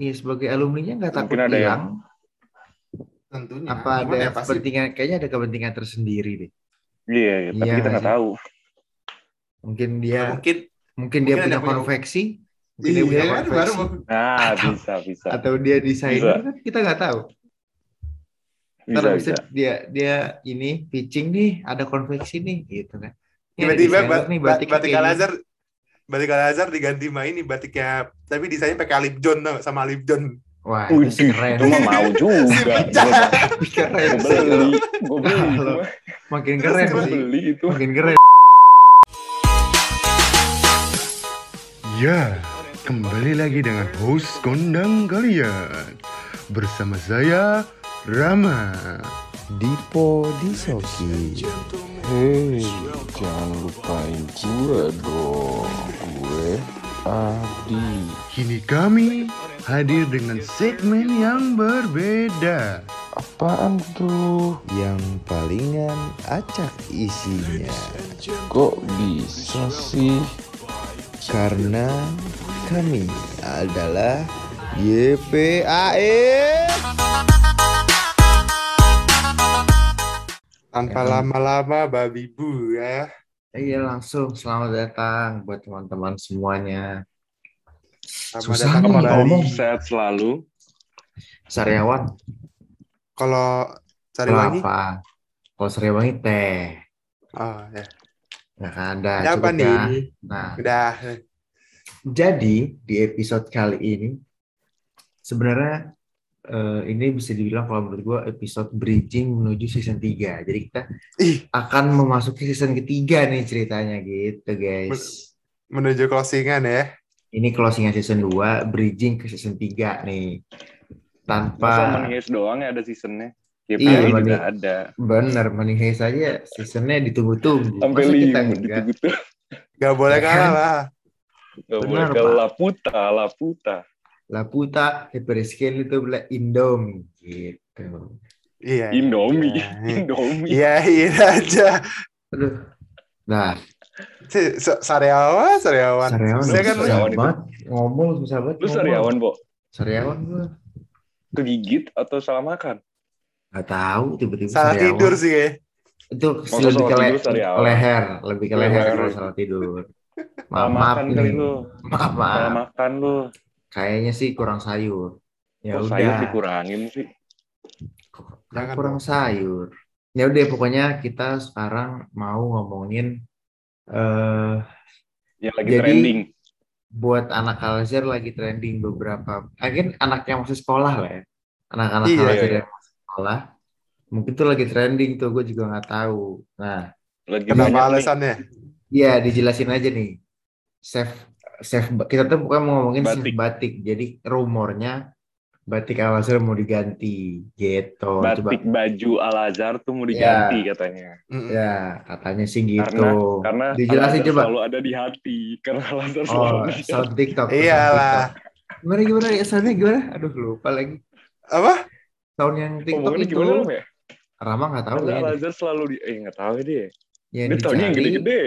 iya sebagai alumninya nggak takut Mungkin ada yang- hilang. Tentunya. Apa Cuman ada ya pasti kepentingan? Kayaknya ada kepentingan tersendiri deh. Iya, iya, tapi Iya kita nggak tahu. Mungkin dia, mungkin mungkin dia mungkin punya punya- konveksi, mungkin dia iya punya kan baru konveksi, mau Nah, Atau- bisa, bisa. atau dia desainer kan kita nggak tahu. Bisa, Ntar bisa. bisa dia dia ini pitching nih, ada konveksi nih, gitu kan. Tiba-tiba desainer ba- nih ba- batiknya batik kayak Al. Azhar batik Al Azhar diganti sama ini batiknya tapi desainnya pakai Alip John tau sama Alip John. Wah, itu sih keren. itu mah mau juga. Tapi keren Gue sih. beli, gue beli. Makin keren Gue sih. beli itu. Makin keren. Ya, kembali lagi dengan host kondang kalian Bersama saya, Rama Dipo Disoki Hei, jangan lupain gue dong. Gue Adi Kini kami hadir dengan segmen yang berbeda. Apaan tuh? Yang palingan acak isinya. Kok bisa sih? Karena kami adalah YPAE Tanpa Ya. lama-lama babi bu ya. Iya langsung selamat datang buat teman-teman semuanya. Selamat Susah datang nih kembali. ngomong. Sehat selalu. Sariawan, Kalau cari lo wangi, apa? Kalau Sariawangi teh, oh ya. nggak ada. Ya, apa cukup nih? ya. Nah, Udah. jadi di episode kali ini sebenarnya eh, ini bisa dibilang kalau menurut gua episode bridging menuju season 3. Jadi kita Ih, akan memasuki season ketiga nih ceritanya gitu guys. menuju closingan ya. Ini closingan season 2, bridging ke season 3 nih. Masa Tanpa Heist doang ya ada seasonnya. Ya, Iya, Money- juga ada. bener Money Heist aja seasonnya ditunggu-tunggu. Sampai Masa kita lima enggak? gitu-gitu. Gak boleh Ya kalah kan? lah. Gak boleh Pak. ke Laputa, Laputa. La puta Hyperscale itu bilang Indomie gitu. Iya. Indomie, Iya. Indomie. Iya, iya aja. Aduh. Nah, Si- sa- Sariawan, Sariawan. Sariawan Saya kan Sariawan itu. banget ngomong susah banget. Lu sariawan, Bo? Sariawan gua Kegigit atau salah makan? nggak tahu tiba-tiba salah sariawan. tidur sih ya. Itu lebih ke le- tidur sariawan? leher, lebih ke leher Leher. kalau salah tidur. Maaf, maaf makan kali nih. lu. Maaf, maaf. Salah makan lu. Kayaknya sih kurang sayur. Ya Kok udah. sayur dikurangin sih? Jangan kurang dong. sayur. Ya udah pokoknya kita sekarang mau ngomongin eh Yang lagi Jadi- trending. buat anak Al-Azhar lagi trending beberapa. Mungkin anak yang masih sekolah lah ya. Anak-anak Iya, Al-Azhar iya. yang masih sekolah. Mungkin tuh lagi trending tuh, gue juga nggak tahu. Nah, Lagi Kenapa alasannya? iya dijelasin aja nih. Chef, chef, kita tuh bukan mau ngomongin Batik. chef batik. Jadi rumornya batik Al-Azhar mau diganti gitu. Coba, Batik baju Al-Azhar tuh mau Ya. diganti katanya. Mm-mm. ya katanya sih gitu. Karena karena dijelasin coba. selalu ada di hati. Karena Al-Azhar Oh, selalu sound TikTok. Iyalah. TikTok. Gimana gimana ya soundnya gimana? Aduh lupa lagi. Apa? Sound yang TikTok Ngomongnya itu. gimana ya? Rama nggak tahu Karena ya. Al-Azhar selalu di eh nggak tahu dia. Yang Dia taunya yang dicari, gede-gede.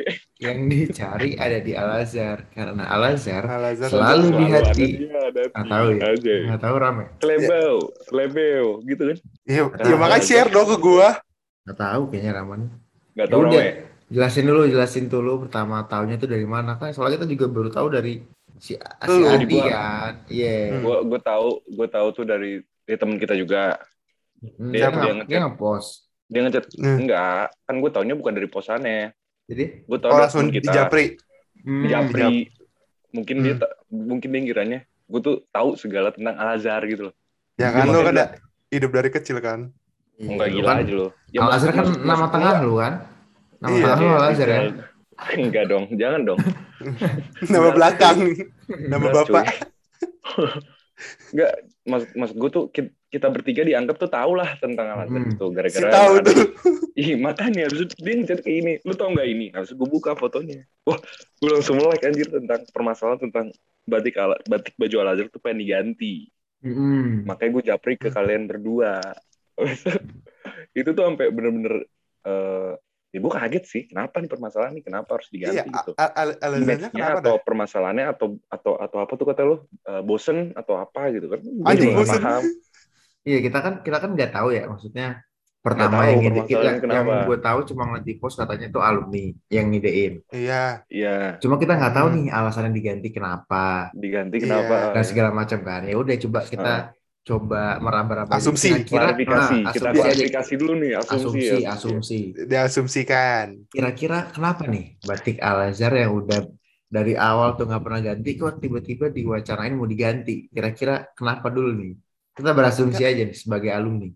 yang dicari ada di Al Azhar karena Al Azhar Al-Azhar. Selalu di hati. Nggak tahu ya. Nggak tahu Rame Selebeo, selebeo gitu kan. Iya, ya makanya Al-Azhar. share dong ke gua. nggak tahu kayaknya Raman. Nggak Ya tahu udah, jelasin dulu, jelasin dulu pertama tahunnya itu dari mana kan? Soalnya kita juga baru tahu dari si, si Lu. Adi Gua. kan. Iya. Hmm. Gue gue tahu gue tahu tuh dari dari temen kita juga. Hmm, Dia- Dia, dia dia nge-post. Dia ngechat Hmm. enggak, kan gue taunya bukan dari posannya. Jadi Gue tahu Oh, langsung temen di kita. Japri. hmm, Di Japri. Mungkin dia Hmm. ta- mungkin dia ngiranya gue tuh tahu segala tentang Al Azhar gitu loh. Ya Dia kan lu makanya kan hidup dari kecil kan. iya, Enggak lu gila kan, aja lo. Al Azhar kan nama tengah lu kan? Nama Iya, tengah lu Al Azhar ya? Enggak dong, jangan dong. Nama belakang. Nama bapak. Enggak, mas mas gue tuh ki- kita bertiga dianggap tuh tahu lah tentang Al Azhar Hmm. itu Si gara-gara tahu ada- tuh. Ih makanya harus dia ngechat kayak ini. Lu tau nggak ini? Harus gue buka fotonya. Wah, gue langsung like anjir tentang permasalahan tentang batik ala, batik baju Al Azhar tuh pengen diganti. Hmm. Makanya gue japri ke kalian berdua. itu tuh sampai bener-bener eh, ya gue kaget sih kenapa nih permasalahan nih kenapa harus diganti Iya, gitu a- a- alasannya Image-nya kenapa atau dah? permasalahannya atau atau atau apa tuh kata lu Eh, bosen atau apa gitu kan gue juga bosen. paham Iya kita kan kita kan nggak tahu ya maksudnya pertama tahu yang ide kita permasalahan yang kenapa. gue tahu cuma ngeliat di post katanya itu alumni yang ngidein. Iya, iya Cuma kita nggak tahu Hmm. nih alasannya diganti kenapa diganti Iya. kenapa dan segala macam kan. Ya udah coba kita coba meraba-raba. Asumsi. kira-kira klarifikasi ah, kita klarifikasi dulu nih asumsi, asumsi ya. asumsi. diasumsikan. Kira-kira kenapa nih batik Al Azhar yang udah dari awal tuh nggak pernah ganti kok tiba-tiba diwacanain mau diganti. Kira-kira kenapa dulu nih? Kita berasumsi aja nih sebagai alumni.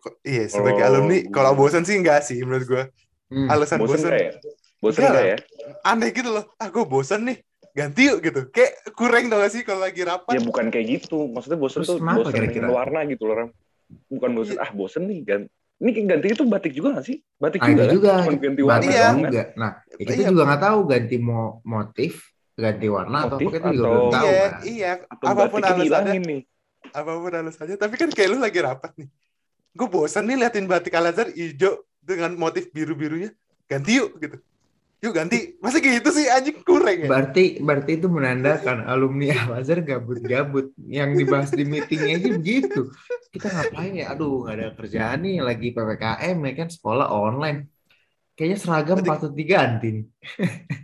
Kok- Iya, sebagai Oh, alumni, kalau bosan sih enggak sih menurut gue. Hmm. Alasan bosan, nggak ya lah. ya aneh gitu loh. Ah, gue bosan nih, ganti yuk gitu. Kayak kurang tau gak sih kalau lagi rapat? ya bukan kayak gitu maksudnya bosen Terus tuh bosen kira-kira? dengan warna gitu loh Ram. bukan bosen Iya. ah bosen nih gan ini kayak ganti itu batik juga gak sih batik juga kan? juga Cuman ganti warna Iya. doang, kan? juga. Nah, ya kita Iya. juga nggak tahu ganti mo motif, ganti warna atau Motif apa kita juga atau- belum tahu iya, kan. iya. atau Apa pun alasannya, nih apa pun alasannya. Tapi kan kayak lu lagi rapat nih. Gue bosan nih liatin batik Al Azhar hijau dengan motif biru-birunya. Ganti yuk gitu. Yuk ganti. Masa gitu sih anjing kurang ya? Berarti berarti itu menandakan alumni Al Azhar gabut-gabut. Yang dibahas di meetingnya aja begitu. Kita ngapain ya? Aduh, nggak ada kerjaan nih lagi PPKM ya kan sekolah online. Kayaknya seragam Berarti- patut diganti nih.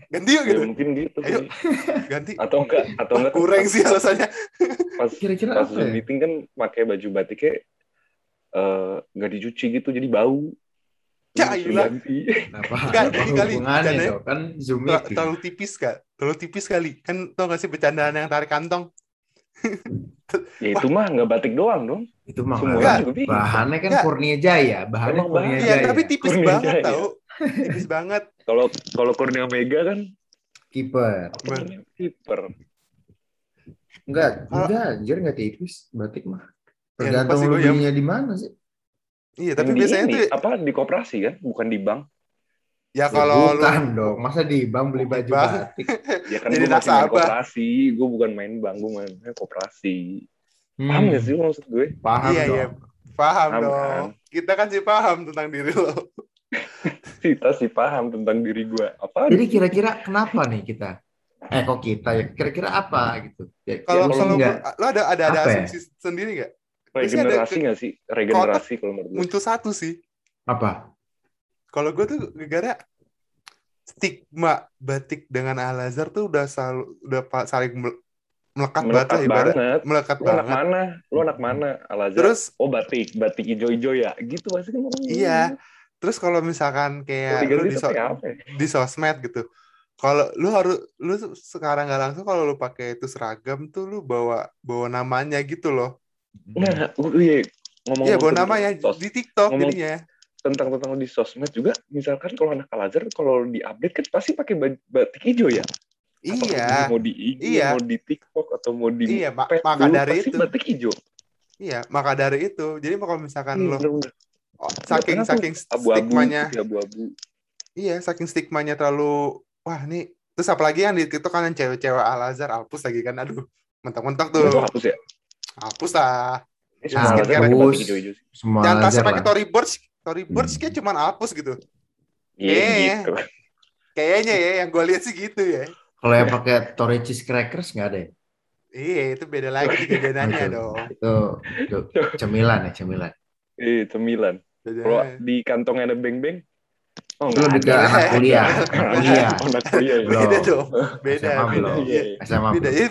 Ganti yuk ya gitu. mungkin gitu Ayo. Ganti. atau enggak atau enggak kurang sih alasannya. pas Kira-kira pas apa ya? meeting kan pakai baju batiknya eh, nggak dicuci gitu jadi bau Ya, iyalah. diganti. Kenapa? Enggak, kali bercandanya-? Kan Zoom Ter- terlalu tipis kak terlalu tipis kali kan tau gak sih bercandaan yang tarik kantong ya itu mah nggak batik doang dong Itu mah Semua bahannya kan. Kurnia Jaya, bahannya Emang Kurnia iya Jaya. tapi tipis Kurnia banget Jaya. tau tipis banget kalau kalau Kurnia Mega kan kiper. kiper Enggak, enggak, anjir enggak tipis batik mah. Ya, Tergantung yang- belinya di mana sih. Iya tapi Yang biasanya ini, tuh apa di koperasi kan bukan di bank ya Ya, kalau lu bukan dong, masa di bank beli Di baju bank. batik. ya kan Jadi gue masih main koperasi gue bukan main bank gue main koperasi Hmm, paham gak sih lu maksud gue Paham iya dong. iya paham Paham, dong kan? kita kan sih paham tentang diri lo kita sih paham tentang diri gue apa Jadi kira-kira kenapa nih kita? Eh kok kita ya? Kira-kira apa gitu? Ya, kalau ya, kalau enggak. lu- lo ada ada ada ya? asumsi sendiri nggak biasanya ada regenerasi nggak sih? Regenerasi kalau menurut gue muncul satu sih. Apa? kalau gue tuh negara stigma batik dengan Al Azhar tuh udah selalu udah saling mel- melekat banget melekat ibarat banget. Melekat lu anak banget. mana? Lu anak mana al Azhar? Terus oh batik. Batik ijo-ijo ya? Gitu pasti kan orang Iya. terus kalau misalkan kayak lu di, so- apa di sosmed gitu kalau lu harus lu sekarang nggak langsung kalau lu pakai itu seragam tuh lu bawa bawa namanya gitu loh Nah, oh iya. Ngomong iya bawa namanya di TikTok ngomong- jadinya. tentang tentang di sosmed juga misalkan kalau anak Al Azhar kalau di update kan pasti pakai batik hijau ya? Apakah iya. mau di IG Iya. mau di TikTok atau mau di Iya, ma- maka dulu, dari pasti itu. batik hijau. Iya maka dari itu. Jadi kalau misalkan Iya, lo bener-bener. oh, saking Karena tuh saking abu-abu stigmanya. putih abu-abu. Iya saking stigmanya terlalu wah nih. Terus apalagi yang di TikTok kan yang cewek-cewek Al Azhar hapus lagi kan. Aduh mentok-mentok tuh. Itu hapus ya hapus lah pakai Hapus. jangan kasih pakai lah. Tory Burch Tory Burch Hmm. kayak cuman hapus gitu iya Iya. gitu kayaknya ya yang gue lihat sih gitu ya Kalau yang pakai Tory cheese crackers nggak ada ya? iya itu beda lagi di jajanannya Itu. dong Itu, itu cemilan ya, cemilan. eh cemilan kalau di kantongnya ada beng-beng oh Itu nggak lebih ke anak kuliah. Kuliah. Oh, anak kuliah ya. Beda dong beda SMA beda belum. Iya, iya. SMA beda jadi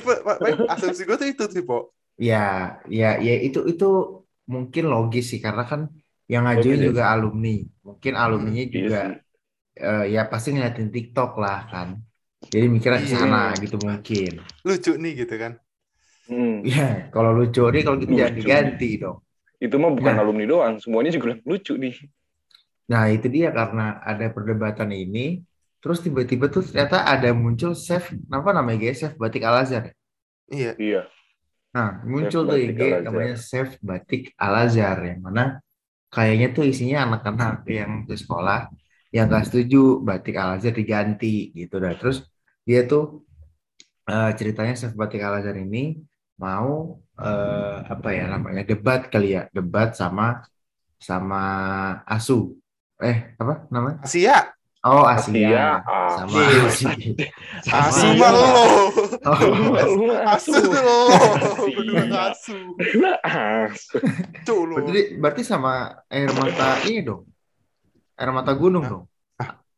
asumsi gue tuh itu sih po Ya, ya, ya itu itu mungkin logis sih karena kan yang ngajuin Logis ya? juga alumni. Mungkin alumninya Iya juga sih. eh, ya pasti ngeliatin TikTok lah kan. Jadi mikirnya ke sana Iya. gitu mungkin. lucu nih gitu kan Hmm. Ya, kalau lucu nih kalau gitu jangan Lucu. diganti dong. itu mah bukan Nah. alumni doang semuanya juga lucu nih Nah, itu dia karena ada perdebatan ini, terus tiba-tiba tuh ternyata ada muncul chef, apa namanya guys? Chef Batik Al Azhar. iya iya Nah, muncul tuh IG namanya Chef Batik Al Azhar yang mana kayaknya tuh isinya anak-anak yang di sekolah yang gak setuju Batik Al Azhar diganti gitu dah. Terus dia tuh eh, ceritanya Chef Batik Al Azhar ini mau eh, apa ya namanya debat kali ya, debat sama sama ASU. eh apa namanya? Asia. Oh Asia, Asia. ah. Sama Iya. Asia. Asu Iya. mah lo. Oh, Asu asu. lo. Asia. Asu. Berarti berarti sama air mata ini dong. Air mata gunung dong.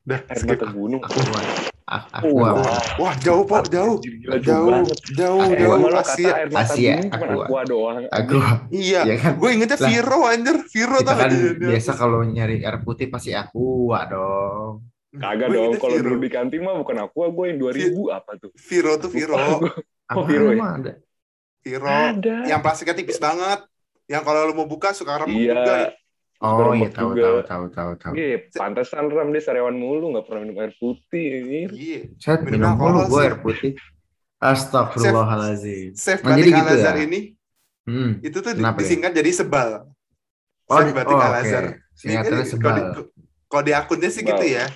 Dah, Air skip. mata gunung. Aqua. Ah, Wah. aqua. Wah, jauh, Pok, jauh. Jauh, jauh, jauh. Kata Asia. air mata Asia, aqua. aqua doang. Aqua. Iya. Ya kan? Gue ingetnya. Viro anjir. Viro tau kan biasa kalau nyari air putih pasti aqua dong. Kagak dong, kalau Viro. dulu di kantin mah bukan aqua, gue yang 2000 apa tuh? Viro tuh Viro. Apa Viro ya? ada? Viro. Ada. Yang plastiknya tipis banget. Yang kalau lu mau buka suka remuk Iya. juga. Oh iya tahu juga. tahu tahu tahu tahu. Iya, pantesan Ram dia sariawan mulu, nggak pernah minum air putih. Iya. Saya Minum minum mulu gue air putih. Astagfirullahaladzim. Jadi batik gitu ya? Azhar ini Hmm. itu tuh Kenapa ya? disingkat jadi sebal. Oh, Safe batik oh, Al oke. Azhar. Singkatannya Ini- sebal. Kalau di, kalau di akunnya sih gitu Sebal.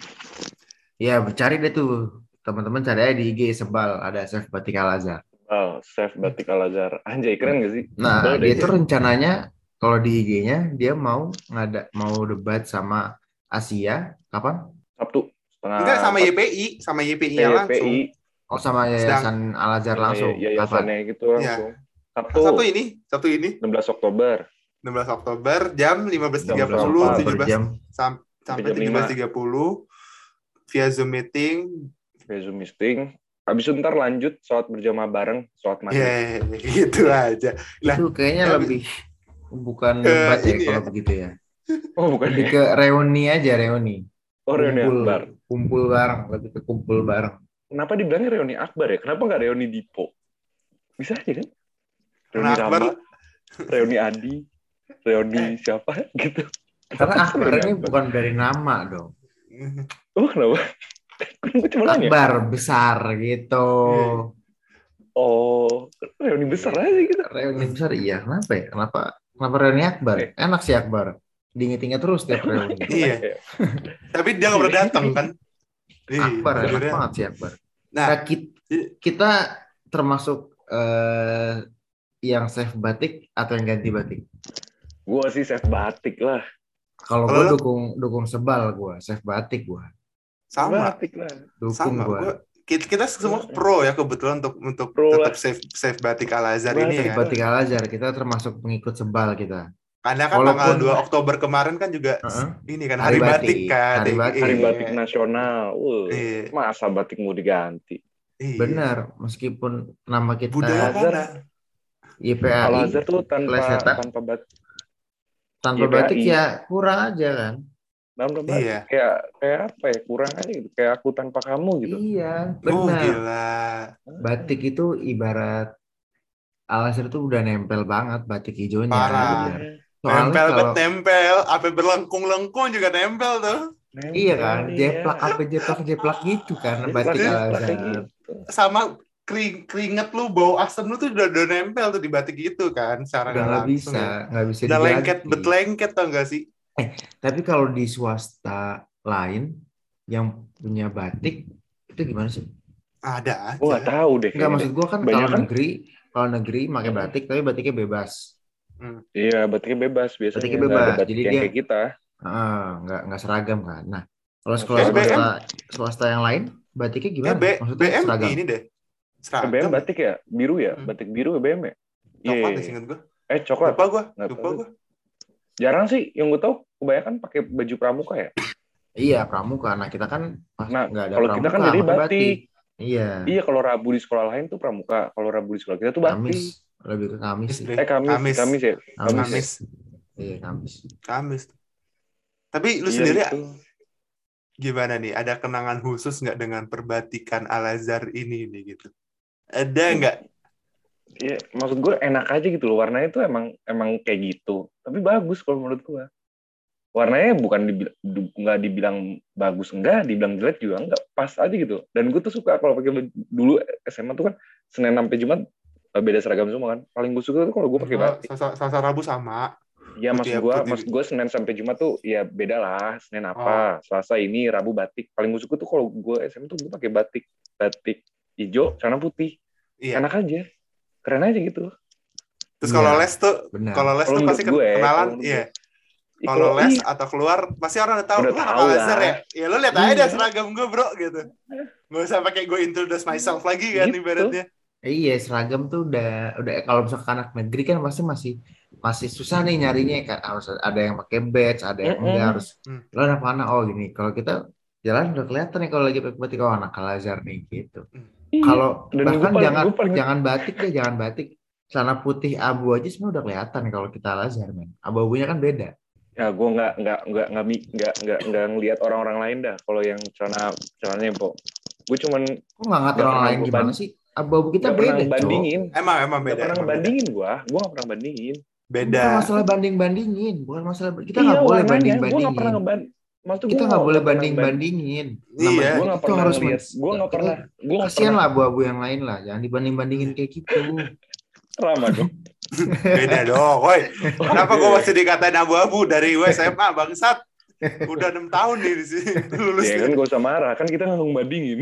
Ya. Iya, cari deh tuh. Teman-teman cari aja di IG sebal ada chef batik Al Azhar. Oh, Chef Batik Al Azhar. Anjay, keren gak sih? Nah, Sebal dia tuh rencananya kalau di IG-nya dia mau ngada mau debat sama Asia kapan? Sabtu. Setengah Enggak sama. YPI, sama YPI Eh, nya langsung. YPI. Oh sama Yayasan Al Azhar langsung. Iya, Kapan? yayasannya gitu langsung. Sabtu, Satu ini, satu ini 16 Oktober. 16 Oktober jam 15.30 Jam 17 Per jam. sam- sampai Jam lima. 17.30 via Zoom meeting. Via Zoom meeting. Habis itu ntar lanjut sholat berjamaah bareng, sholat maghrib. Ya, gitu aja. Lah, Itu kayaknya lebih bukan debat ya ini kalau ya. begitu ya. Oh, bukan Lebih ya? ke reuni aja reuni. Oh, reuni Kumpul- akbar. Kumpul bareng, lebih ke kumpul bareng. Kenapa dibilangnya reuni akbar ya? Kenapa nggak reuni Dipo? Bisa aja kan? Reuni Rama, reuni Adi, reuni siapa gitu. Karena akbar ini bukan dari nama dong. Oh, kenapa? Gue cuma nanya. Akbar besar gitu. Iya. Oh, reuni besar aja gitu. Reuni besar iya. Kenapa ya? Kenapa kenapa reuni akbar? Eh. Enak sih akbar. Diinget-inget terus tiap reuni. Iya. Tapi dia nggak pernah datang kan? Iya, Akbar enak banget sih akbar. Nah, Nah, kita, kita termasuk eh, yang save batik atau yang ganti batik? Gue sih chef batik lah. Kalau gue dukung dukung sebal gue, save batik gue. Sama, Batik lah. Dukung sama. gue. Gua, kita, kita semua pro ya kebetulan untuk untuk Pro tetap lah. safe safe batik Al Azhar ini ya. batik Al Azhar, kita termasuk pengikut sebal kita. Karena kan Walaupun- tanggal 2 Oktober kemarin kan juga Heeh. ini kan Hari hari, batik, batik, kan. Hari batik. Hari Iya. batik nasional. Wuh, Iya. masa batik mau diganti? Iya. Benar, meskipun nama kita Budaya? YPAI Al Azhar tuh tanpa tanpa bat tanpa YPAI. batik ya kurang aja kan. Tanpa batik. Iya. Kayak kayak apa ya? Kurang aja gitu. Kayak aku tanpa kamu gitu. Iya, Oh, benar. gila. batik itu ibarat Al Azhar tuh udah nempel banget batik hijaunya. Parah. Soalnya Nempel kalau bet nempel, apa berlengkung-lengkung juga nempel tuh. iya kan, Nempel, jeplak iya. apa jeplak jeplak gitu kan batik Iya, Al Jeplak kayak Azhar. gitu. Sama kering, keringet lu, bau asem lu tuh udah, udah nempel tuh di batik itu kan. Secara Udah nggak bisa, ya. nggak bisa Udah lengket, bet lengket tau gak sih? Tapi kalau di swasta lain yang punya batik itu gimana sih? Ada Gue nggak tahu deh. Enggak kayaknya maksud gua kan Banyak kalau kan? negeri, kalau negeri pakai Hmm. batik tapi batiknya bebas. Iya, batiknya bebas biasanya. Batiknya Nggak bebas, ada batik jadi yang dia- kayak kita. Ah, nggak nggak seragam kan. Nah, kalau sekolah Eh, swasta swasta yang lain batiknya Ya, gimana? B, Maksudnya BM seragam. ini deh. Eh, Seragam. BM batik ya? Biru ya? Hmm. Batik biru ya BM ya? Coklat Iya. deh, inget gue. Eh, coklat. Lupa gue, Nggak lupa gue. Jarang sih yang gue tahu kebanyakan pakai baju pramuka ya. Iya, pramuka. Nah, kita kan pas Nah, nggak ada kalau pramuka, kita kan jadi pakai batik. Iya. Iya, kalau Rabu di sekolah lain tuh pramuka. Kalau Rabu di sekolah kita tuh batik. Kamis, lebih ke Kamis sih. deh. Eh, Kamis. Kamis. Kamis, ya? Kamis. Kamis. Iya, Kamis. Kamis. Tapi lu Iya, sendiri itu. gimana nih? Ada kenangan khusus nggak dengan perbatikan Al Azhar ini nih gitu? Ada nggak? Iya, maksud gue enak aja gitu loh. Warnanya tuh emang emang kayak gitu. Tapi bagus kalau menurut gue. Warnanya bukan dibil- du- nggak dibilang bagus enggak, dibilang jelek juga enggak, pas aja gitu. Dan gue tuh suka kalau pakai dulu SMA tuh kan Senin sampai Jumat eh, beda seragam semua kan. Paling gue suka tuh kalau gue pakai batik. Selasa, Rabu sama. Ya Putih maksud gue, maksud gue Senin sampai Jumat tuh ya beda lah. Senin apa, Selasa ini, Rabu batik. Paling gue suka tuh kalau gue SMA tuh gue pakai batik, batik hijau, celana putih. Iya. Enak aja, keren aja gitu. Terus Iya. kalau les tuh, kalau les tuh pasti gue, kenalan, iya. Kalau les atau keluar pasti orang udah tahu Udah tahu lah. ya ya lu lihat aja Iya. seragam gue bro gitu Gak usah pakai gue introduce myself lagi kan Gitu. ibaratnya Iya, seragam tuh udah udah kalau misalkan anak negeri kan pasti masih masih susah nih nyarinya kan harus ada yang pakai badge, ada yang enggak harus Hmm. lo anak mana oh gini. Kalau kita jalan udah kelihatan nih kalau lagi pakai batik oh anak nih gitu. Iya. Kalau Dan bahkan jangan paling- jangan batik deh, jangan batik. Celana putih abu aja sebenarnya udah kelihatan kalau kita Al-Azhar men. Abu-abunya kan beda. ya gue nggak nggak nggak nggak nggak nggak nggak ngelihat orang-orang lain dah kalau yang celana celananya po gue cuman Kok nggak ngatain Nggak orang pernah lain gimana sih? Abu-abu kita pernah beda, bandingin emang emang beda pernah emang beda ngebandingin gue gue nggak pernah bandingin beda Bukan masalah banding-bandingin, bukan masalah kita Iya, nggak boleh warnanya, gua nggak pernah banding-bandingin. Maksud Kita nggak boleh pernah ban- banding-bandingin. Iya. gue nggak Itu pernah harus lihat gue nggak pernah. Gue Kasian pernah. lah abu-abu yang lain lah, jangan dibanding-bandingin kayak gitu. ramah dong beda dong woi. Kenapa gue masih dikatain abu-abu? Dari gue SMA bangsat. Udah enam tahun nih di sini lulus ya kan gak usah marah. Kan kita nggak ngebandingin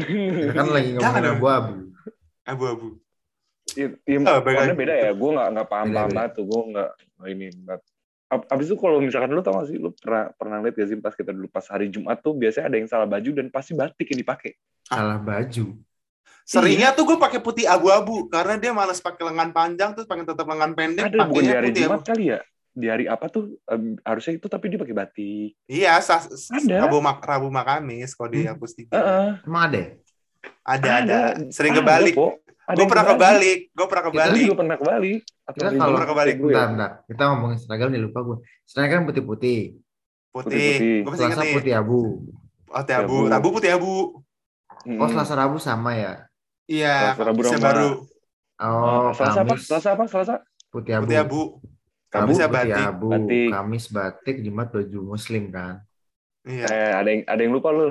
kan lagi ngomongin abu-abu. abu-abu. Ya, ya, Oh, beda ya. Gue nggak nggak paham paham tuh. Gue nggak ini nggak Abis itu kalau misalkan lu tau gak sih, lu pernah pernah lihat gak sih pas kita dulu pas hari Jumat tuh biasanya ada yang salah baju dan pasti batik yang dipakai. Salah baju. seringnya tuh gue pakai putih abu-abu karena dia malas pakai lengan panjang terus pengen tetap lengan pendek Ada bukan di hari Jumat abu kali ya? Di hari apa tuh em, harusnya itu tapi dia pakai batik. iya sas, Ada. rabu mak rabu makamis kalau di Hmm. hapus tiga Heeh. Emang ada? ya? ada ada sering Ada, kebalik Po. Gue pernah kebalik gue pernah Kita kebalik juga pernah kebalik. Kita kalau- pernah kebalik. gue ya. Bentar, bentar. Kita ngomongin seragam nih lupa gue. Seragam kan putih-putih. putih Putih-putih. gue masih inget Selasa nih putih abu. oh putih abu Abu. rabu putih abu Mm-mm. Oh Selasa Rabu sama ya? iya Selasa, baru Oh, Selasa apa? Kamis Selasa apa? Selasa? putih abu. putih abu Rabu Kamisnya putih batik. abu. Batik. Kamis batik, Jumat baju muslim kan? iya Eh, ada yang ada yang lupa lu.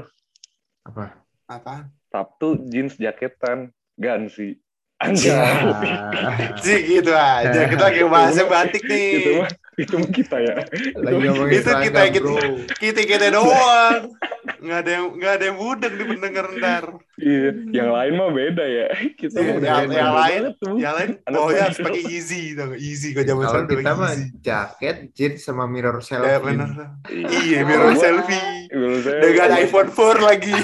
Apa? apa Sabtu jeans jaketan gansi. Ya. Anjay. sih gitu aja kita lagi bahasnya batik nih mah itu kita ya. Lagi ngomongin Itu kita- kita- bro. kita kita doang nggak ada yang nggak ada yang budek di pendengar ntar Iya, yang lain mah beda ya. Kita Iya, mah udah yang- beda yang lain- tuh. yang lain Anak oh ya harus pakai easy tau nggak? easy kok zaman sekarang kita mah jaket, jeans sama mirror ya selfie. benar Iya, iya mirror selfie dengan iPhone 4 lagi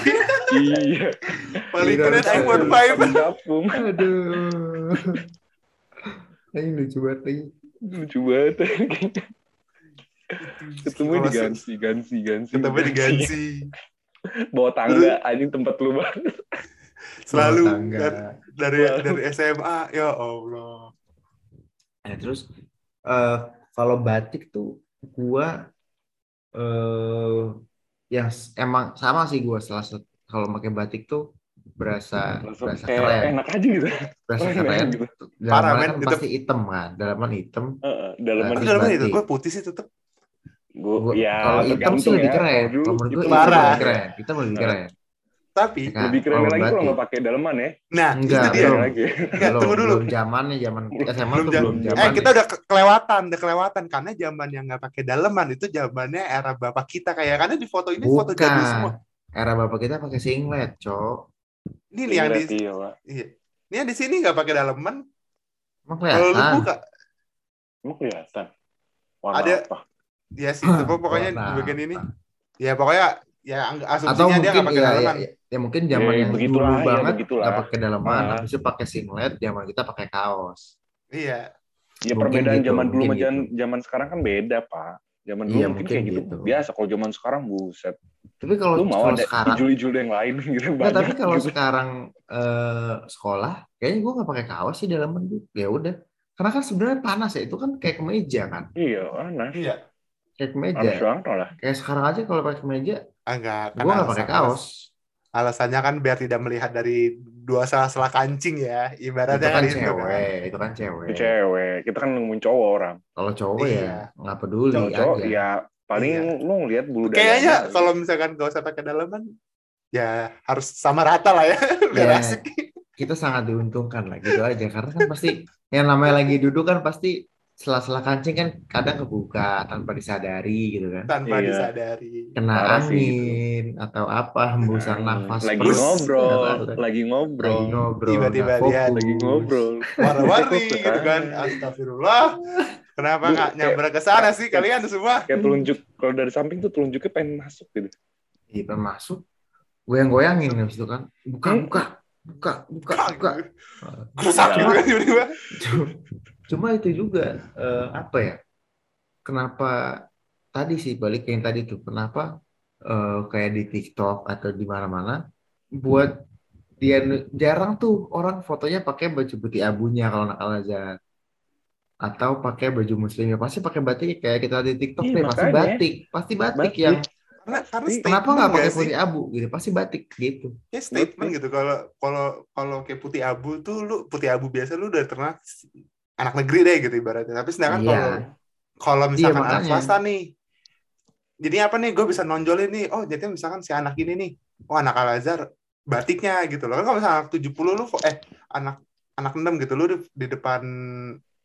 Iya. paling keren iPhone 5 Gabung. Aduh. Ini lucu banget lagi. Lucu banget. Ketemu di gansi, gansi, gansi. ketemu di Gansi Bawa tangga, anjing tempat lu banget. selalu dari dari, dari SMA ya Allah Nah, terus eh kalau batik tuh gua eh yang s- emang sama sih gua salah satu kalau pakai batik tuh berasa Langsung berasa kayak keren, enak aja gitu. berasa keren keren. gitu. Parah, Dalaman kan Itu- pasti hitam kan, dalaman hitam. Heeh, Dalaman tapi dalamnya itu gue putih sih tetep gue Gua- ya kalau hitam sih tergantung lebih ya. keren. Kalau dulu Kalau menurut hitam Parah. lebih keren. Hitam lebih keren. tapi Ya kan? lebih keren Kalau lagi kalau nggak pakai dalaman ya. nah Enggak, itu dia belum. lagi. Enggak, belum, tunggu dulu belum zamannya zaman SMA belum tuh jam- belum eh zaman. kita udah ke- kelewatan udah kelewatan karena zaman yang nggak pakai daleman itu zamannya era bapak kita kayak karena di foto ini foto jadul semua. Era bapak kita pakai singlet, Cok. Ini nih yang di Iya, iya. ini yang di sini nggak pakai daleman Emang kalau lu kelihatan. buka Emang kelihatan. Warna Ada- apa? ya sih tapi pokoknya di bagian ini ya pokoknya ya ang- Atau asumsinya dia nggak pakai ya, daleman ya, ya mungkin zaman Ya, yang dulu ya, banget begitulah. nggak pakai dalaman, Ah. habis itu pakai singlet, zaman kita pakai kaos. iya Ya Mungkin perbedaan gitu, zaman dulu sama gitu. zaman sekarang kan beda, Pak. Zaman dulu Iya, mungkin mungkin kayak gitu. gitu. Biasa kalau zaman sekarang buset. Tapi kalau Lu mau kalau ada sekarang, ijul-ijul yang lain gitu Nggak, banyak. tapi kalau gitu. sekarang eh, sekolah, kayaknya gue nggak pakai kaos sih dalaman gue. Ya udah, karena kan sebenarnya panas ya, itu kan kayak kemeja kan, Iya, mana? iya kayak kemeja. Harus banget lah. Kayak sekarang aja kalau pakai kemeja, enggak gue nggak pakai kaos. alasannya kan biar tidak melihat dari dua salah-salah kancing ya Itu ibaratnya kan gitu cewek, itu kan cewek. Itu cewek. Kita kan ngomongin cowok orang. Kalau cowok Iya. ya nggak peduli Cowok-cowok aja. ya paling Iya. lu ngeliat bulu kayaknya dadanya. kalau misalkan gak usah pakai daleman ya harus sama rata lah ya biar Ya, asik kita sangat diuntungkan lah gitu aja karena kan pasti yang namanya lagi duduk kan pasti sela-sela kancing kan kadang kebuka tanpa disadari gitu kan tanpa Iya. disadari kena Parah angin atau apa hembusan Hmm, nafas lagi terus, ngobrol, nggak tahu. lagi ngobrol, lagi ngobrol Tiba-tiba fokus. lagi ngobrol. warna-warni gitu kan kan. astagfirullah Kenapa nggak nyamber ke sana sih kalian semua? Kayak telunjuk kalau dari samping tuh telunjuknya pengen masuk gitu. Iya pengen masuk. Goyang-goyangin habis itu kan. Buka, Hmm. buka, buka, buka, buka. Rusak Ya. gitu kan tiba-tiba. Cuma, itu juga eh, apa ya? Kenapa tadi sih balik ke yang tadi tuh? Kenapa eh, kayak di TikTok atau di mana-mana buat dia jarang tuh orang fotonya pakai baju putih abunya kalau anak Al Azhar atau pakai baju muslimnya pasti pakai batik kayak kita di TikTok Iya, deh pasti makanya. batik pasti batik, Batik. yang Karena, karena Ih, kenapa nggak pakai putih abu gitu pasti batik gitu Ya statement gitu. Kalau kalau kalau kayak putih abu tuh lu putih abu biasa lu udah terkenal anak negeri deh gitu ibaratnya. Tapi sedangkan Iya. kalau kalau misalkan Iya, anak swasta nih, jadi apa nih? Gue bisa nonjolin nih. Oh jadi misalkan si anak ini nih, oh anak Al Azhar batiknya gitu loh. Kan kalau misalnya anak 70 lu eh anak anak 6 gitu lu di, di depan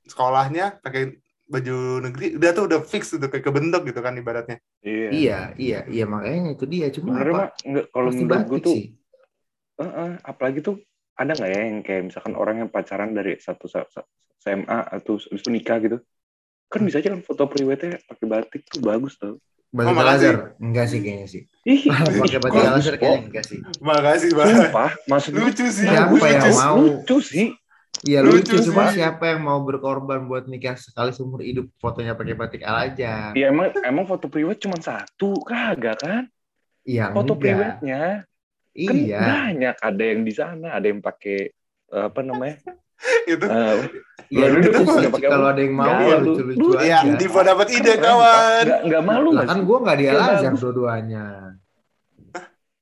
sekolahnya pakai baju negeri udah tuh udah fix udah kayak kebentuk gitu kan ibaratnya. Iya. iya iya iya makanya itu dia cuma Sebenarnya apa enggak kalau menurut gue batik tuh sih Heeh, apalagi tuh ada nggak ya yang kayak misalkan orang yang pacaran dari satu sa- sa- SMA atau habis itu nikah gitu kan bisa aja kan foto priwetnya pakai batik tuh bagus tau batik Oh. Azhar enggak sih kayaknya sih ih pakai batik kok kayaknya enggak sih Makasih banget. sumpah maksud Lucu sih. Siapa yang lucu, mau? lucu sih Iya Lucu lucu, cuma sih. siapa yang mau berkorban buat nikah sekali seumur hidup? Fotonya pakai batik Al Azhar ya emang emang foto priwet cuma satu? Kagak kan? Iya foto enggak. priwetnya kan iya. banyak. Ada yang di sana ada yang pakai eh, apa namanya? Itu. Iya sih. nggak pakai kalau apa? ada yang mau ya lu- lucu-lucu lu- Iya, aja Diva dapat ide keren, kawan. nggak nggak malu lah kan sih? gue nggak di Al Iya, dua-duanya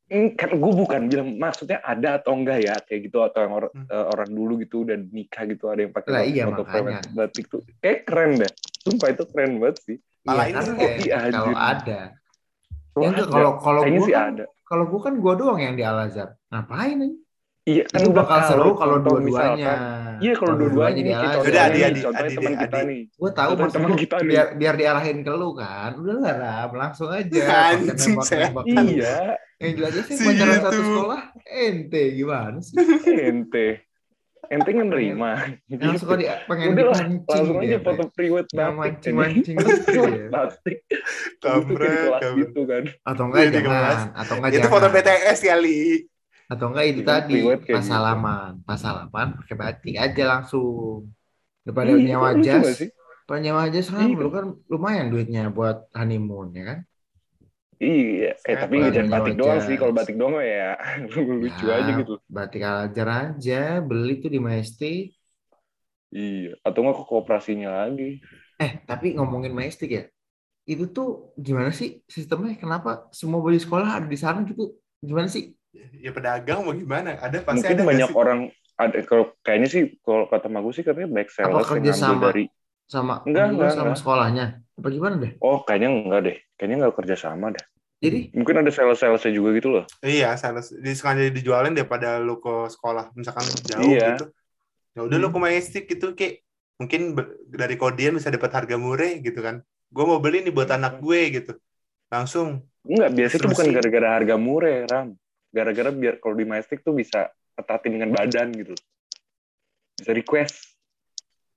Kan gue bukan bilang maksudnya ada atau enggak ya kayak gitu atau yang orang Hmm. eh, orang dulu gitu udah nikah gitu ada yang pakai Lah, iya, foto batik tuh. Kayak keren deh. Sumpah itu keren banget sih. Malah Iya, ini karena kok- kayak Iya, kalau ada. Tuh Ya kalau kalau gue kan kalau gue kan gue doang yang di Al Azhar ngapain nih iya kan itu udah bakal seru kalau dua-duanya iya kalau dua-duanya di nih Al kayak Azhar. Yaudah, contohnya Adi, Adi, Adi, teman Adi. kita nih gue tahu teman kita nih. biar biar diarahin ke lu kan udah lah Ram, langsung aja Anjing, lu. iya yang jelas sih Si pacaran itu. satu sekolah ente gimana sih ente ente nggak nerima yang Gitu. suka di pengen udah lah dipancing langsung aja foto priwet batik mancing-mancing gitu ya. batik itu kampret. gitu kan atau enggak Iya, jangan atau enggak Itu jangan foto BTS kali. Atau enggak itu tadi pas gitu. salaman pas salaman pakai batik aja langsung daripada Iya, nyewa jas? Kalau nyewa jas kan Iya. lu kan lumayan duitnya buat honeymoon ya kan Iya, eh tapi jangan batik doang sih. Kalau batik doang ya lucu Ya, aja gitu. batik Al Azhar aja beli tuh di Majestic Iya, atau nggak ke kooperasinya lagi. eh tapi ngomongin Majestic ya itu tuh gimana sih sistemnya kenapa semua baju sekolah ada di sana gitu gimana sih Ya pedagang mau gimana? Ada pasti Mungkin ada banyak sih? orang ada kalau kayaknya sih kalau kata Magu sih katanya back apa sales kerja yang ngambil sama dari sama Enggak, enggak, enggak, sama enggak. sekolahnya apa gimana deh oh kayaknya enggak deh. Kayaknya nggak kerja sama deh. jadi Mungkin ada sales-salesnya juga gitu loh. Iya, sales. Di sengaja dijualin daripada lu ke sekolah misalkan jauh Iya. gitu. Ya udah lu ke Majestic gitu kayak mungkin dari kodian bisa dapat harga murah gitu kan. Gue mau beli nih buat anak gue gitu. Langsung. Enggak, biasanya itu bukan gara-gara harga murah, Ram. Gara-gara biar kalau di Majestic tuh bisa ketatin dengan badan gitu. Bisa request.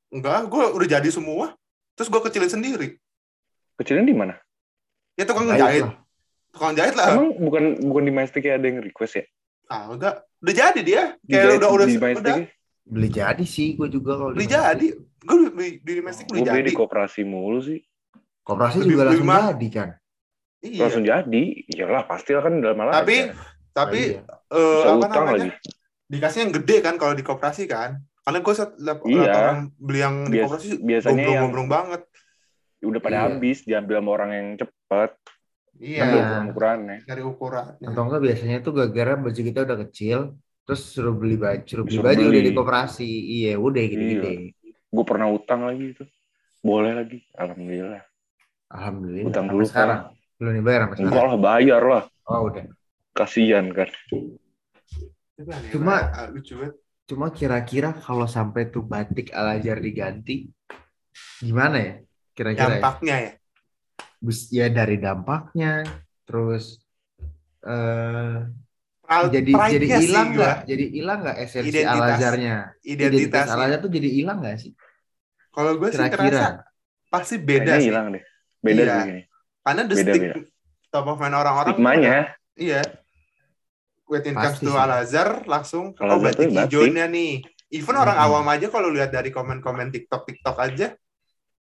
Enggak, gue udah jadi semua. Terus gue kecilin sendiri. Kecilin di mana? Ya tukang jahit. lah. Tukang jahit lah. Emang bukan bukan di Majestic ya ada yang request ya? Ah, udah. Udah jadi dia. Di Kayak udah udah di udah. Ya? beli jadi sih gue juga kalau Beli jadi. Gue beli di Majestic beli jadi. di koperasi mulu sih. koperasi Lebih- juga langsung lebih mah- jadi kan Iya. Langsung jadi. Iyalah, pasti lah kan dalam malah Tapi aja. Tapi Iya. eh, Bisa apa utang namanya? lagi. Dikasih yang gede kan kalau di koperasi kan. Karena gue saat lihat Iya. lihat orang beli yang di Bias- koperasi biasanya yang gombrong-gombrong banget. udah pada Iya. habis diambil sama orang yang cepet. Iya. Iya. Ukuran-ukurannya. Dari ukurannya. atau enggak biasanya tuh gara-gara baju kita udah kecil terus suruh beli baju suruh beli baju beli. udah di koperasi iya udah gede-gede Gue pernah utang lagi itu. Boleh lagi. Alhamdulillah. alhamdulillah Utang dulu sekarang belum dibayar sampai Enggak sekarang lah, bayar lah. oh udah Kasian kan. Cuma- lucu banget. cuma kira-kira kalau sampai tuh batik Al Azhar diganti gimana ya kira-kira ya? dampaknya ya. Bus- ya dari dampaknya terus eh Proud- jadi jadi hilang nggak jadi hilang nggak esensi Identitas- Azharnya identitas Identitas. Al Azhar tuh jadi hilang nggak sih Kalau gue sih kira-kira ngerasa pasti beda Kayaknya sih. hilang deh. Beda Iya. sih. Karena the Beda, stick beda. top of mind orang-orang. Stigmanya. Iya. When it comes to sih. Al-Azhar, langsung, oh batik tuh batik. hijaunya nih. Even orang Hmm. awam aja kalau lihat dari komen-komen TikTok-TikTok aja,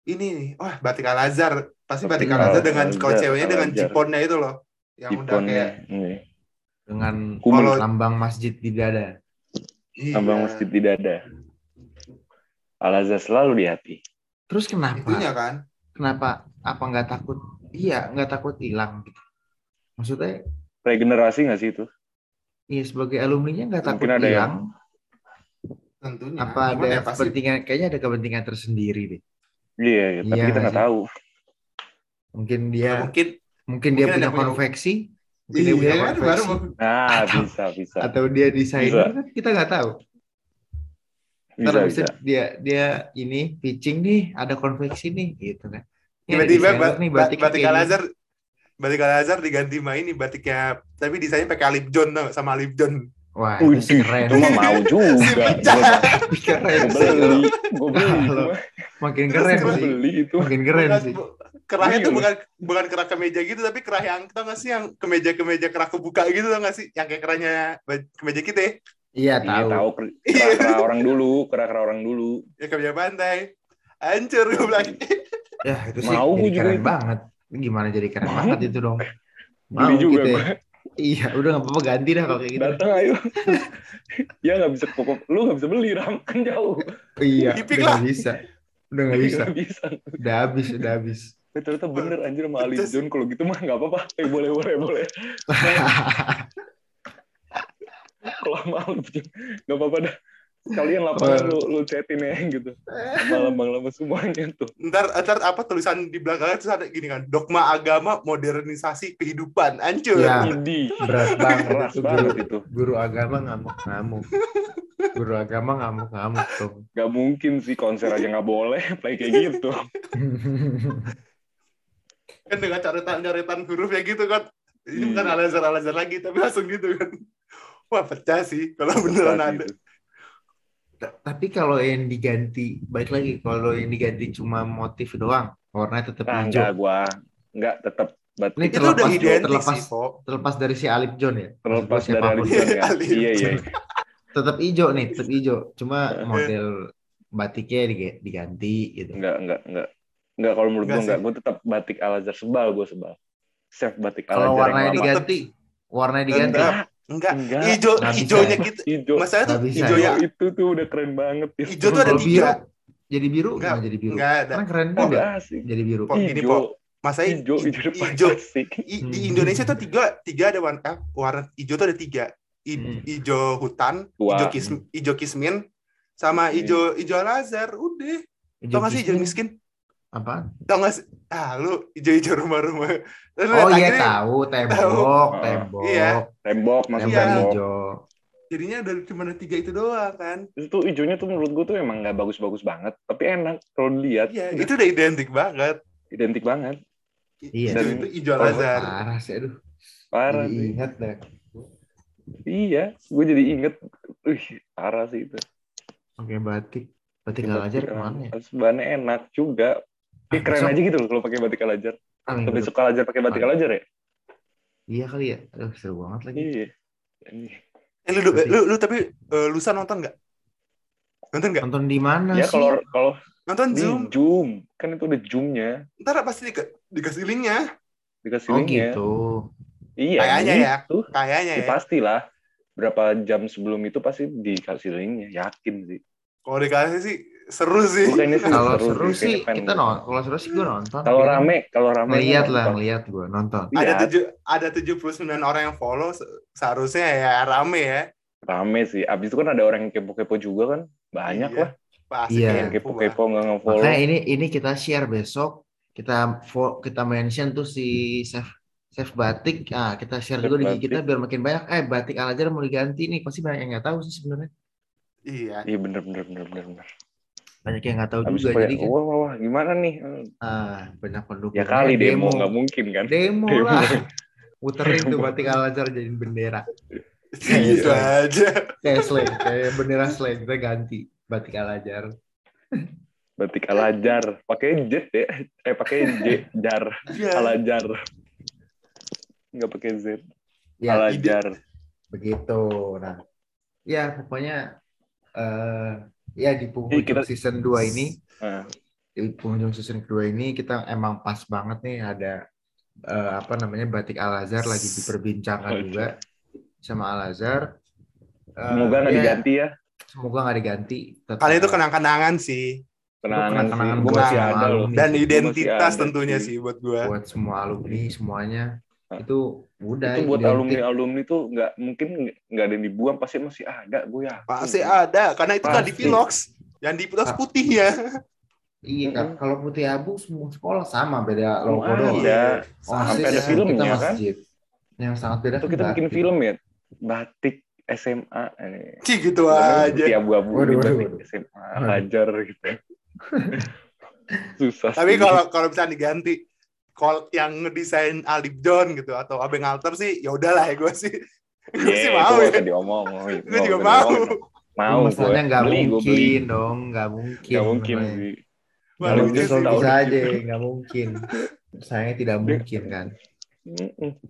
ini nih, wah batik Al-Azhar. Pasti batik Iya, Al-Azhar dengan kalau ceweknya dengan jiponnya itu loh. Yang udah Ikonnya. kayak, Iya. dengan. Kalau- lambang masjid di dada. iya. Tambang masjid di dada. Al-Azhar selalu di hati. Terus kenapa? Itunya kan. Kenapa? Apa nggak takut? Iya, nggak takut hilang gitu. Maksudnya, Regenerasi nggak sih itu? iya sebagai alumninya nggak takut Mungkin ada hilang. Tentunya. Apa ada ya pasti kepentingan? Kayaknya ada kepentingan tersendiri deh. Iya, iya, tapi Iya kita nggak tahu. Mungkin ya, dia, mungkin mungkin dia mungkin punya punya- konveksi, mungkin dia iya punya kan baru konveksi, Nah, Atau- bisa, bisa. atau dia desainer kan kita nggak tahu. Bisa, Ntar bisa. dia dia ini pitching nih, ada konveksi nih, gitu kan. Tiba-tiba desainer ba- nih, ba- batiknya batik kayak gini. Batik Al-Azhar diganti sama ini batiknya tapi desainnya pakai Alip John tau sama Alip John Wah, Wih, itu sih keren. Itu mah mau juga. Si keren Gue sih. beli, gue beli. Makin keren Gue sih. beli itu. Makin keren Bukan- sih. kerahnya Iya, tuh loh. bukan bukan kerah kemeja gitu tapi kerah yang tau nggak sih yang kemeja kemeja kerah kebuka gitu tau nggak sih yang kayak kerahnya kemeja kita ya, Iya, Iya, tahu. tahu kera-kera orang dulu, kera-kera orang dulu. ya kemeja pantai hancur gue bilang Ya, itu sih Mau jadi juga keren banget. Ini Gimana jadi keren Mau. banget itu dong. Beli Mau juga kita. gue. ya. Iya, udah nggak apa-apa ganti dah kalau kayak gitu. Datang ayo. ya nggak bisa pokok, lu nggak bisa beli ram kan jauh. Iya, Tipik udah lah. nggak bisa. Udah nggak bisa. Bisa. Udah habis, udah habis. Eh, ternyata bener anjir sama Ali John kalau gitu mah nggak apa-apa. Eh boleh boleh boleh. Kalau sama Ali John nggak apa-apa dah. Kalian lapangan lu lu chatin ya gitu. Lambang lama semuanya tuh. ntar ntar apa tulisan di belakangnya terus ada gini kan dogma agama modernisasi kehidupan hancur Ya. Idi. Berat banget Keras itu banget guru, itu. guru agama ngamuk-ngamuk. Guru agama ngamuk-ngamuk tuh. Gak mungkin sih konser aja nggak boleh play kayak gitu. kan dengan coretan-coretan huruf ya gitu kan ini Iya. bukan al-azhar al-azhar lagi tapi langsung gitu kan wah pecah sih kalau beneran ada itu. Tapi kalau yang diganti, balik lagi, kalau yang diganti cuma motif doang, warnanya tetap Nah, hijau. enggak gua enggak tetap Ini batik itu terlepas- udah identik terlepas- sih kok terlepas dari si Alip John ya. terlepas dari Ali siapa pun. John ya. Ali Iya iya. Tetap hijau nih, tetap hijau. Cuma model batiknya diga- diganti gitu. Enggak enggak enggak. Enggak kalau menurut Enggak gua enggak. Gua tetap batik Al Azhar sebal gua sebal. Chef batik Al Kalau Azhar warnanya yang lama. diganti, warnanya diganti. Enggak. Enggak Enggak. hijau hijaunya ya. gitu Hijau. masalahnya tuh hijau ya. ya itu tuh udah keren banget. ya. hijau tuh ada tiga biru, jadi biru Enggak, nggak jadi biru? enggak ada Kan keren Oh, juga asik. jadi biru. Po, gini, Hijau. Po. masanya Hijau, hijau di Hmm. Indonesia tuh tiga tiga ada warna eh, warna hijau tuh ada tiga I- Hmm. hijau hutan Tua. hijau kis hijau kismin sama Hmm. hijau hijau al azhar udah tau gak sih hijau miskin Apa? tau gak sih ah lu hijau hijau rumah-rumah Oh iya tahu, tembok, Tahu. tembok. Iya. Tembok masuk Iya. tembok. hijau. jadinya udah cuma ada tiga itu doang kan Itu hijaunya tuh menurut gua tuh emang nggak bagus-bagus banget, tapi enak kalau dilihat. iya itu udah identik banget Identik banget. Iya. Dan- itu hijau Oh, azhar parah sih, aduh. Parah ingat deh. Iya, gue jadi inget. Wih, parah sih itu. Oke, batik. Batik al ajar ke mana ya? Bahannya enak juga. Ah, Ih, keren besok- aja gitu loh kalau pakai batik al ajar. Ah, minggu Atau besok al ajar pakai batik Ah. al ajar ya? Iya kali ya. Aduh, seru banget lagi. Iya. Ini. eh, lu, Berarti- lu, lu tapi eh, lusa nonton nggak nonton nggak Nonton di mana Ya sih? kalau kalau nonton di zoom zoom kan itu ada zoomnya ntar pasti di, dikasih linknya dikasih Oh linknya. gitu. Iya. Kayaknya ya. gitu. kayaknya Ya, ya pastilah. Berapa jam sebelum itu pasti dikasih linknya, yakin sih. kalau dikasih sih seru sih Kalau seru seru sih, kita nonton. Kalau seru sih gue nonton. Kalau kan rame, kalau rame gue lah, ngeliat gue nonton. ada Lihat. tujuh ada 79 orang yang follow se- seharusnya ya rame ya rame sih. Abis itu kan ada orang yang kepo-kepo juga kan, banyak Iya. lah. pasti Iya. Yang kepo-kepo nggak nge-follow. Makanya ini ini kita share besok. Kita kita mention tuh si chef chef batik. Ah, kita share Chef juga di kita biar makin banyak. Eh, batik al ajar mau diganti nih. Pasti banyak yang nggak tahu sih sebenarnya. iya Iya bener bener bener bener. bener. Banyak yang nggak tahu Abis juga. Jadi kan, wah, wah, wah, gimana nih? ah, banyak pendukung. Ya kali demo, nggak mungkin kan? Demo Demo. lah. Puterin tuh batik al ajar jadi bendera. gitu aja Kayak slang, kayak bendera slang kita ganti batik al ajar. Batik alajar, pakai jet ya, eh pakai j jar, Iya. alajar. Nggak pakai z, Ya, alajar. begitu. Nah, ya pokoknya eh ya di penghujung kita- season 2 ini, Nah, di penghujung season kedua ini kita emang pas banget nih ada eh, apa namanya batik Al Azhar lagi diperbincangkan Oke. juga sama Al Azhar. Eh, semoga nggak ya, diganti ya. Semoga nggak diganti. Tetap- Kali itu kenang-kenangan sih. Kenangan gue buat semua ada loh. Dan identitas ada tentunya sih. sih buat gua. buat semua alumni semuanya Ah. itu udah itu buat identik. alumni alumni tuh nggak mungkin nggak ada yang dibuang pasti masih ada gue ya Pasti ada karena itu kan di. Pilox. Yang di Ah. putih ya. Iya kan, Mm-mm. kalau putih abu semua sekolah sama beda logo doang. ada. Oasis Sampai ada ya, filmnya, kita kan? masjid. Yang sangat beda itu kan kita bikin batik. film ya batik SMA eh. Cih gitu Putih aja. abu-abu Waduh, waduh, batik waduh. SMA Waduh. hajar gitu susah Tapi kalau kalau bisa diganti kalau yang ngedesain Alip John gitu atau Abeng Alter sih ya udahlah ya gue sih. Gue Iya, sih mau ya. diomong Gue juga mau. mau Masalahnya nggak mungkin dong, nggak mungkin. nggak mungkin sih Nggak Malu mungkin bisa aja, nggak mungkin. Sayangnya tidak mungkin kan.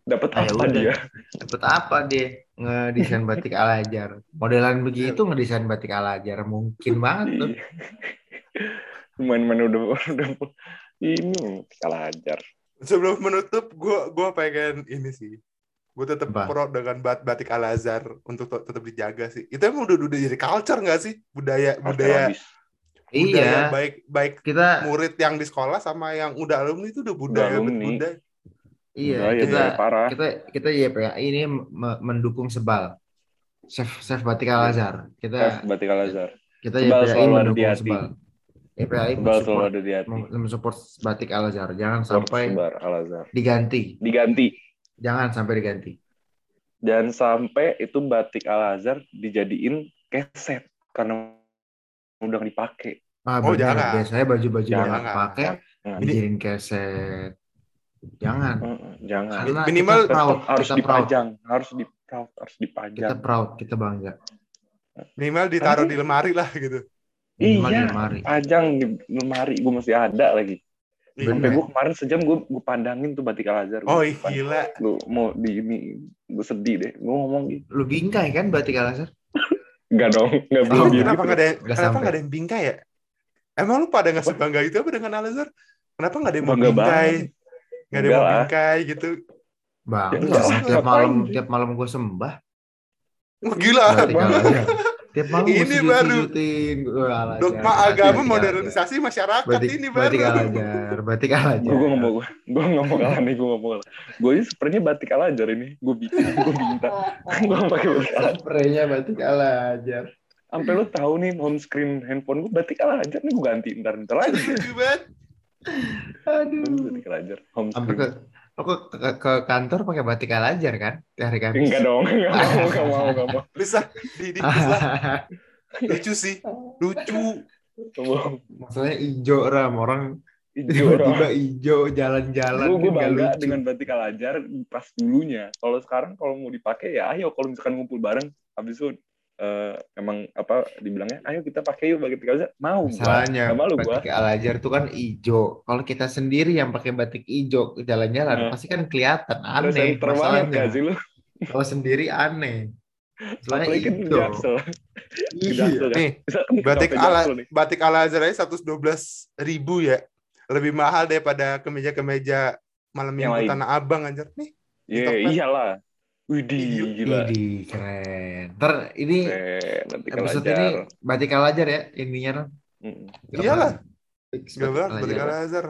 Dapat Ah, ya apa udah. dia Dapat apa deh ngedesain batik Al Azhar? Modelan begitu ngedesain batik Al Azhar mungkin banget tuh. Iya. main-main udah udah ini kalah ajar Sebelum menutup gue gue pengen ini sih. Gue tetap pro dengan bat batik Al Azhar untuk te- tetap dijaga sih. Itu emang udah udah jadi culture nggak sih? Budaya budaya Habis. budaya Iya, baik baik kita murid yang di sekolah sama yang udah alumni itu udah budaya alumni. budaya. iya ya, kita udah parah kita kita YPA ini me- mendukung sebal. Chef Chef Batik Al Azhar. Chef Kita batik al azhar kita Sebal selalu ada di mendukung hati. sebal. Sebal selalu mensupport, ada di hati mem- mensupport batik Al Azhar. Jangan sampai sebar al azhar diganti. diganti Jangan sampai diganti. dan sampai itu batik al azhar dijadiin keset karena udah dipakai Ah, Oh, bener. jangan. Biasanya baju-baju yang Jangan. nggak pakai Jangan. dijadiin keset. Jangan. Heeh, jangan Karena Minimal kita proud, harus kita proud, dipajang harus di proud harus kita dipajang proud, kita bangga. Minimal ditaruh di lemari lah gitu. Minimal Iya. lemari. pajang di lemari gue masih ada lagi sampai Bener. gue kemarin sejam gue gue pandangin tuh batik al azhar Oh ih, gila. gue mau di ini gue sedih deh gue ngomong gitu Lu bingkai kan batik Al Azhar? Enggak dong, enggak Oh, belum gitu. Kenapa nggak ada Nggak kenapa sampai. nggak ada yang bingkai ya? Emang lu pada nggak sebangga itu apa dengan Al Azhar? Kenapa nggak ada yang Bangga bingkai? banget. Nggak ada yang mau Enggak bingkai gitu. Bang, Ya, enggak tiap malam tiap malam gue sembah gila. batik Al Azhar. Tiap malam Ini baru. Azhar. Dogma Batik agama Al modernisasi masyarakat Batik, ini batik baru. Al Azhar, batik Al Azhar. Gue nggak mau, gue nggak mau kalah nih, gue nggak mau kalah. Gue ini sebenarnya batik al azhar ini, gue bikin, gue minta, gue pakai batik azhar. Spraynya batik Al Azhar. Sampai lo tahu nih home screen handphone gue batik al azhar nih gue ganti ntar ntar banget. Aduh. batik al azhar, home screen. Ke lo ke, ke, ke kantor pakai batik Al Azhar kan? Hari Kamis. Enggak dong, enggak mau, enggak mau, enggak mau. Bisa di, di lah. Lucu sih. Lucu. Maksudnya ijo ram orang Hijau tiba-tiba ijo jalan-jalan Gue bangga lucu. dengan batik al azhar pas dulunya. Kalau sekarang kalau mau dipakai ya ayo kalau misalkan ngumpul bareng, habis itu eh, emang apa dibilangnya, ayo kita pakai yuk batik al azhar. Mau gua. Masalahnya Nggak malu gua. batik Al Azhar tuh kan ijo. Kalau kita sendiri yang pakai batik ijo jalan-jalan Nah. pasti kan kelihatan Terus aneh banget masalahnya. gak sih lu? Kalau sendiri aneh. Soalnya Apalagi kan. Iya. Kan. Nih, batik ala batik Al Azhar aja 112 ribu ya. Lebih mahal daripada kemeja-kemeja malam Yang minggu lain. Tanah Abang anjir. Nih, Iya, Topet. iyalah. Widih, Gila. gila. Widih, keren. Ntar ini Keren, al episode ini batik Al Azhar ya intinya. Mm. Iyalah. apa-apa. Fix gila banget Al batik Azhar. Al Azhar.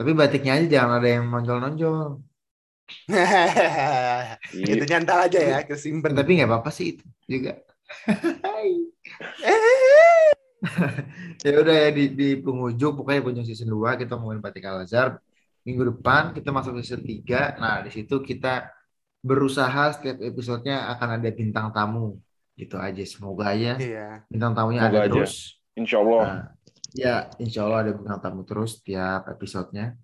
Tapi batiknya aja jangan ada yang nonjol-nonjol. Iya. itu nyantar aja ya, kita simpen. Tapi nggak apa-apa sih itu juga. ya udah ya di, di penghujung pokoknya penghujung season 2 kita ngomongin Batik Al Azhar. Minggu depan kita masuk season 3. Nah, di situ kita berusaha setiap episodenya akan ada bintang tamu. Gitu aja semoga aja Iya. bintang tamunya Semoga ada aja. terus. Insya Allah. Nah, ya insya Allah ada bintang tamu terus tiap episodenya.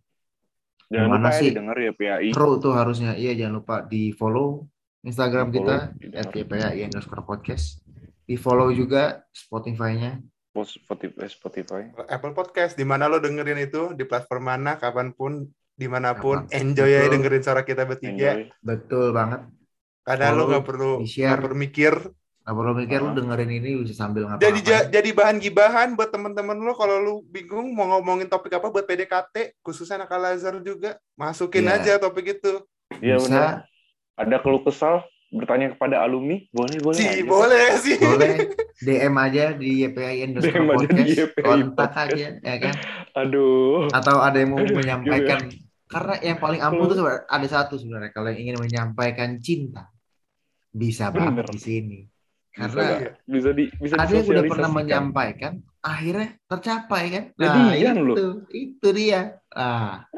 Jangan gimana lupa ya sih? didengar ya PAI. Seru tuh harusnya. Iya jangan lupa di follow Instagram Di-follow, kita didengar. @ypai underscore podcast. Di follow juga Spotify-nya Post Spotify, Spotify. Apple Podcast, di mana lo dengerin itu, di platform mana, kapan pun, di mana pun, enjoy Betul. dengerin suara kita bertiga. Enjoy. Betul banget. Karena lo nggak perlu nggak perlu mikir. Gak perlu mikir lu Ah. dengerin ini bisa sambil Jadi ngapa-ngapain. ja- jadi bahan gibahan buat teman-teman lo kalau lu bingung mau ngomongin topik apa buat PDKT, khususnya anak Al-Azhar juga, masukin Iya. aja topik itu. Iya Bisa. benar. Ada keluh kesal bertanya kepada alumni, boleh boleh. Sih, aja. boleh sih. Boleh DM aja di YPI underscore DM aja di podcast, YPI kontak podcast. aja, ya kan? Aduh. Atau ada yang mau Aduh, menyampaikan, karena yang paling ampuh tuh sebenarnya ada satu sebenarnya, kalau yang ingin menyampaikan cinta, bisa banget Bener. di sini. Bisa, Karena Iya. bisa di bisa ada yang udah pernah menyampaikan, akhirnya tercapai kan? Jadian itu, loh. itu dia. Nah,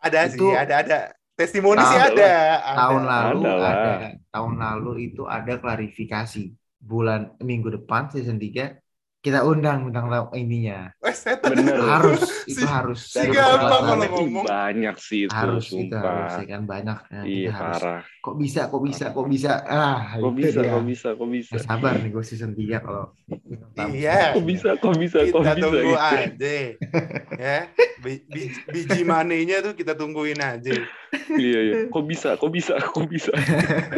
Ada Itu- sih, ada ada. Testimoni Tahun- sih ada. ada. tahun lalu Ada ada tahun lalu itu ada klarifikasi bulan minggu depan season 3 kita undang bintang tamu ininya Wes, setan. Bener. harus Si- itu harus si Harus gampang kelas kalau ngomong. banyak sih itu harus itu sumpah. harus ya kan banyak ya, Iya harus parah. kok bisa kok bisa kok bisa ah Kok itu bisa, dia. kok bisa, kok bisa. Nggak sabar nih gue season 3 kalau bintang tamu. Iya. Kok bisa, kok bisa, kok Kita bisa. tunggu gitu. aja. ya. Bi- bi- biji money-nya tuh kita tungguin aja. Iya, iya. Kok bisa, kok bisa, kok bisa.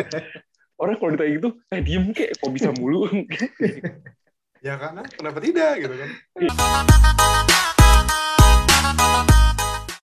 Orang kalau ditanya gitu, eh diem kek, kok bisa mulu. Ya karena kenapa tidak gitu kan?